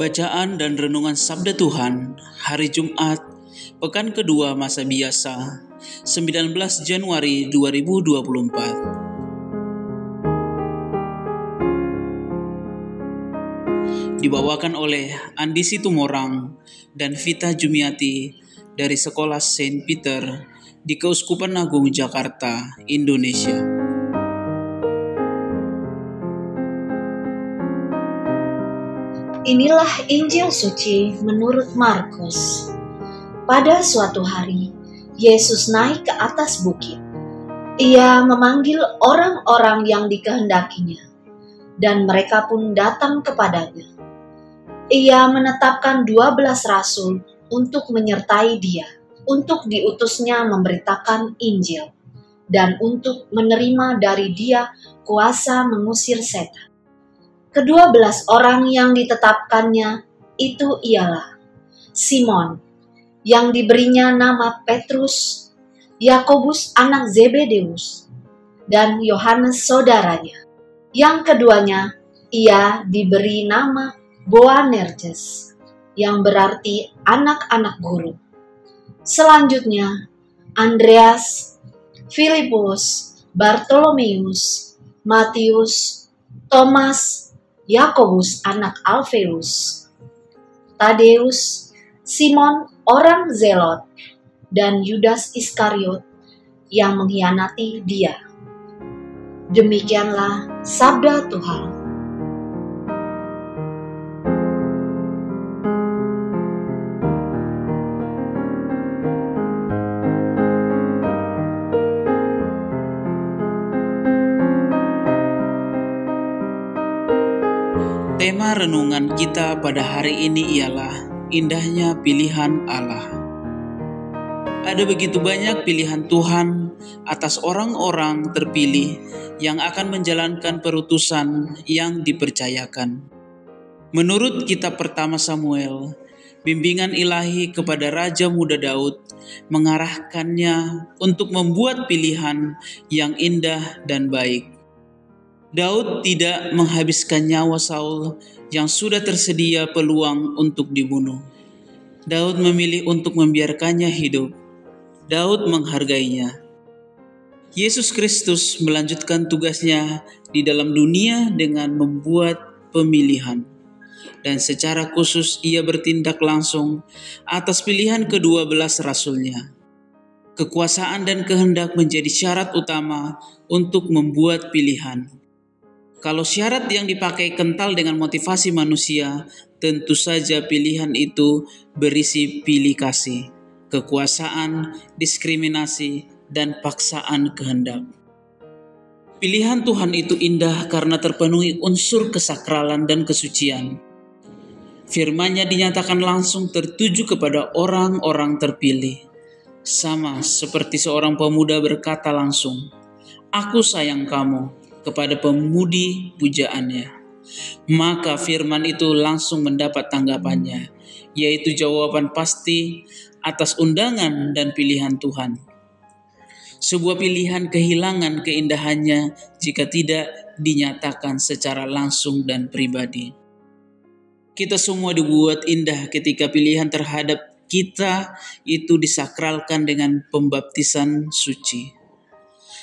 Bacaan dan Renungan Sabda Tuhan Hari Jumat Pekan kedua masa biasa 19 Januari 2024 Dibawakan oleh Andi Situmorang dan Vita Jumiati dari Sekolah Saint Peter di Keuskupan Agung Jakarta, Indonesia. Inilah Injil suci menurut Markus. Pada suatu hari, Yesus naik ke atas bukit. Ia memanggil orang-orang yang dikehendakinya, dan mereka pun datang kepadanya. Ia menetapkan dua belas rasul untuk menyertai dia, untuk diutusnya memberitakan Injil, dan untuk menerima dari dia kuasa mengusir setan. Kedua belas orang yang ditetapkannya itu ialah Simon, yang diberinya nama Petrus, Yakobus anak Zebedeus, dan Yohanes saudaranya. Yang keduanya, ia diberi nama Boanerges, yang berarti anak-anak guru. Selanjutnya, Andreas, Filipus, Bartolomeus, Matius, Thomas, Yakobus anak Alfeus, Tadeus, Simon orang Zelot, dan Yudas Iskariot yang mengkhianati dia. Demikianlah sabda Tuhan. Tema renungan kita pada hari ini ialah indahnya pilihan Allah. Ada begitu banyak pilihan Tuhan atas orang-orang terpilih yang akan menjalankan perutusan yang dipercayakan. Menurut kitab pertama Samuel, bimbingan ilahi kepada Raja Muda Daud mengarahkannya untuk membuat pilihan yang indah dan baik Daud tidak menghabiskan nyawa Saul yang sudah tersedia peluang untuk dibunuh. Daud memilih untuk membiarkannya hidup. Daud menghargainya. Yesus Kristus melanjutkan tugasnya di dalam dunia dengan membuat pemilihan. Dan secara khusus ia bertindak langsung atas pilihan kedua belas rasulnya. Kekuasaan dan kehendak menjadi syarat utama untuk membuat pilihan. Kalau syarat yang dipakai kental dengan motivasi manusia, tentu saja pilihan itu berisi pilih kasih, kekuasaan, diskriminasi, dan paksaan kehendak. Pilihan Tuhan itu indah karena terpenuhi unsur kesakralan dan kesucian. Firman-Nya dinyatakan langsung tertuju kepada orang-orang terpilih. Sama seperti seorang pemuda berkata langsung, Aku sayang kamu, kepada pemudi pujaannya. Maka firman itu langsung mendapat tanggapannya, yaitu jawaban pasti atas undangan dan pilihan Tuhan. Sebuah pilihan kehilangan keindahannya jika tidak dinyatakan secara langsung dan pribadi. Kita semua dibuat indah ketika pilihan terhadap kita itu disakralkan dengan pembaptisan suci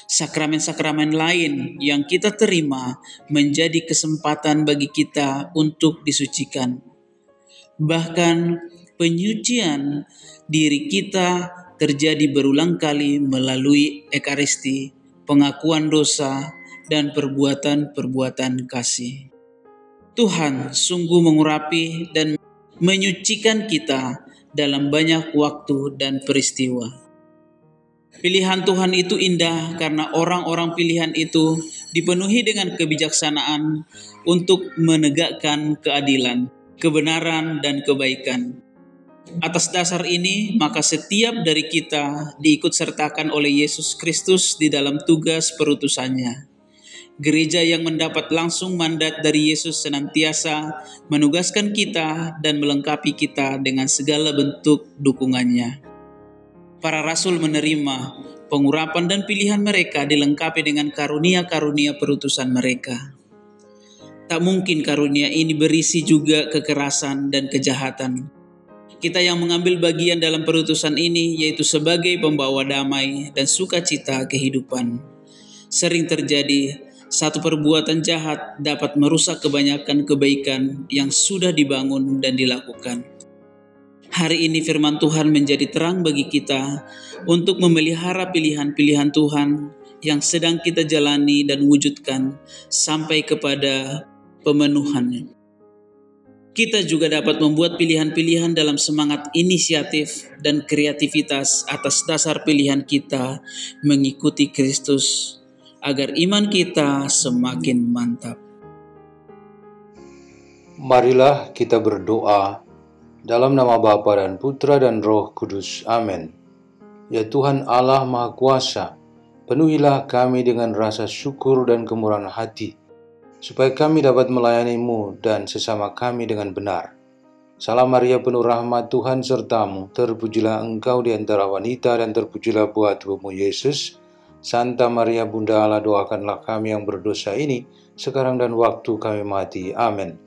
sakramen-sakramen lain yang kita terima menjadi kesempatan bagi kita untuk disucikan. Bahkan penyucian diri kita terjadi berulang kali melalui ekaristi, pengakuan dosa, dan perbuatan-perbuatan kasih. Tuhan sungguh mengurapi dan menyucikan kita dalam banyak waktu dan peristiwa. Pilihan Tuhan itu indah karena orang-orang pilihan itu dipenuhi dengan kebijaksanaan untuk menegakkan keadilan, kebenaran, dan kebaikan. Atas dasar ini, maka setiap dari kita diikut sertakan oleh Yesus Kristus di dalam tugas perutusannya. Gereja yang mendapat langsung mandat dari Yesus senantiasa menugaskan kita dan melengkapi kita dengan segala bentuk dukungannya. Para rasul menerima pengurapan dan pilihan mereka dilengkapi dengan karunia-karunia perutusan mereka. Tak mungkin karunia ini berisi juga kekerasan dan kejahatan. Kita yang mengambil bagian dalam perutusan ini yaitu sebagai pembawa damai dan sukacita kehidupan. Sering terjadi satu perbuatan jahat dapat merusak kebanyakan kebaikan yang sudah dibangun dan dilakukan. Hari ini firman Tuhan menjadi terang bagi kita untuk memelihara pilihan-pilihan Tuhan yang sedang kita jalani dan wujudkan sampai kepada pemenuhannya. Kita juga dapat membuat pilihan-pilihan dalam semangat inisiatif dan kreativitas atas dasar pilihan kita mengikuti Kristus agar iman kita semakin mantap. Marilah kita berdoa dalam nama Bapa dan Putra dan Roh Kudus. Amin. Ya Tuhan Allah Maha Kuasa, penuhilah kami dengan rasa syukur dan kemurahan hati, supaya kami dapat melayanimu dan sesama kami dengan benar. Salam Maria penuh rahmat Tuhan sertamu, terpujilah engkau di antara wanita dan terpujilah buah tubuhmu Yesus. Santa Maria Bunda Allah doakanlah kami yang berdosa ini sekarang dan waktu kami mati. Amin.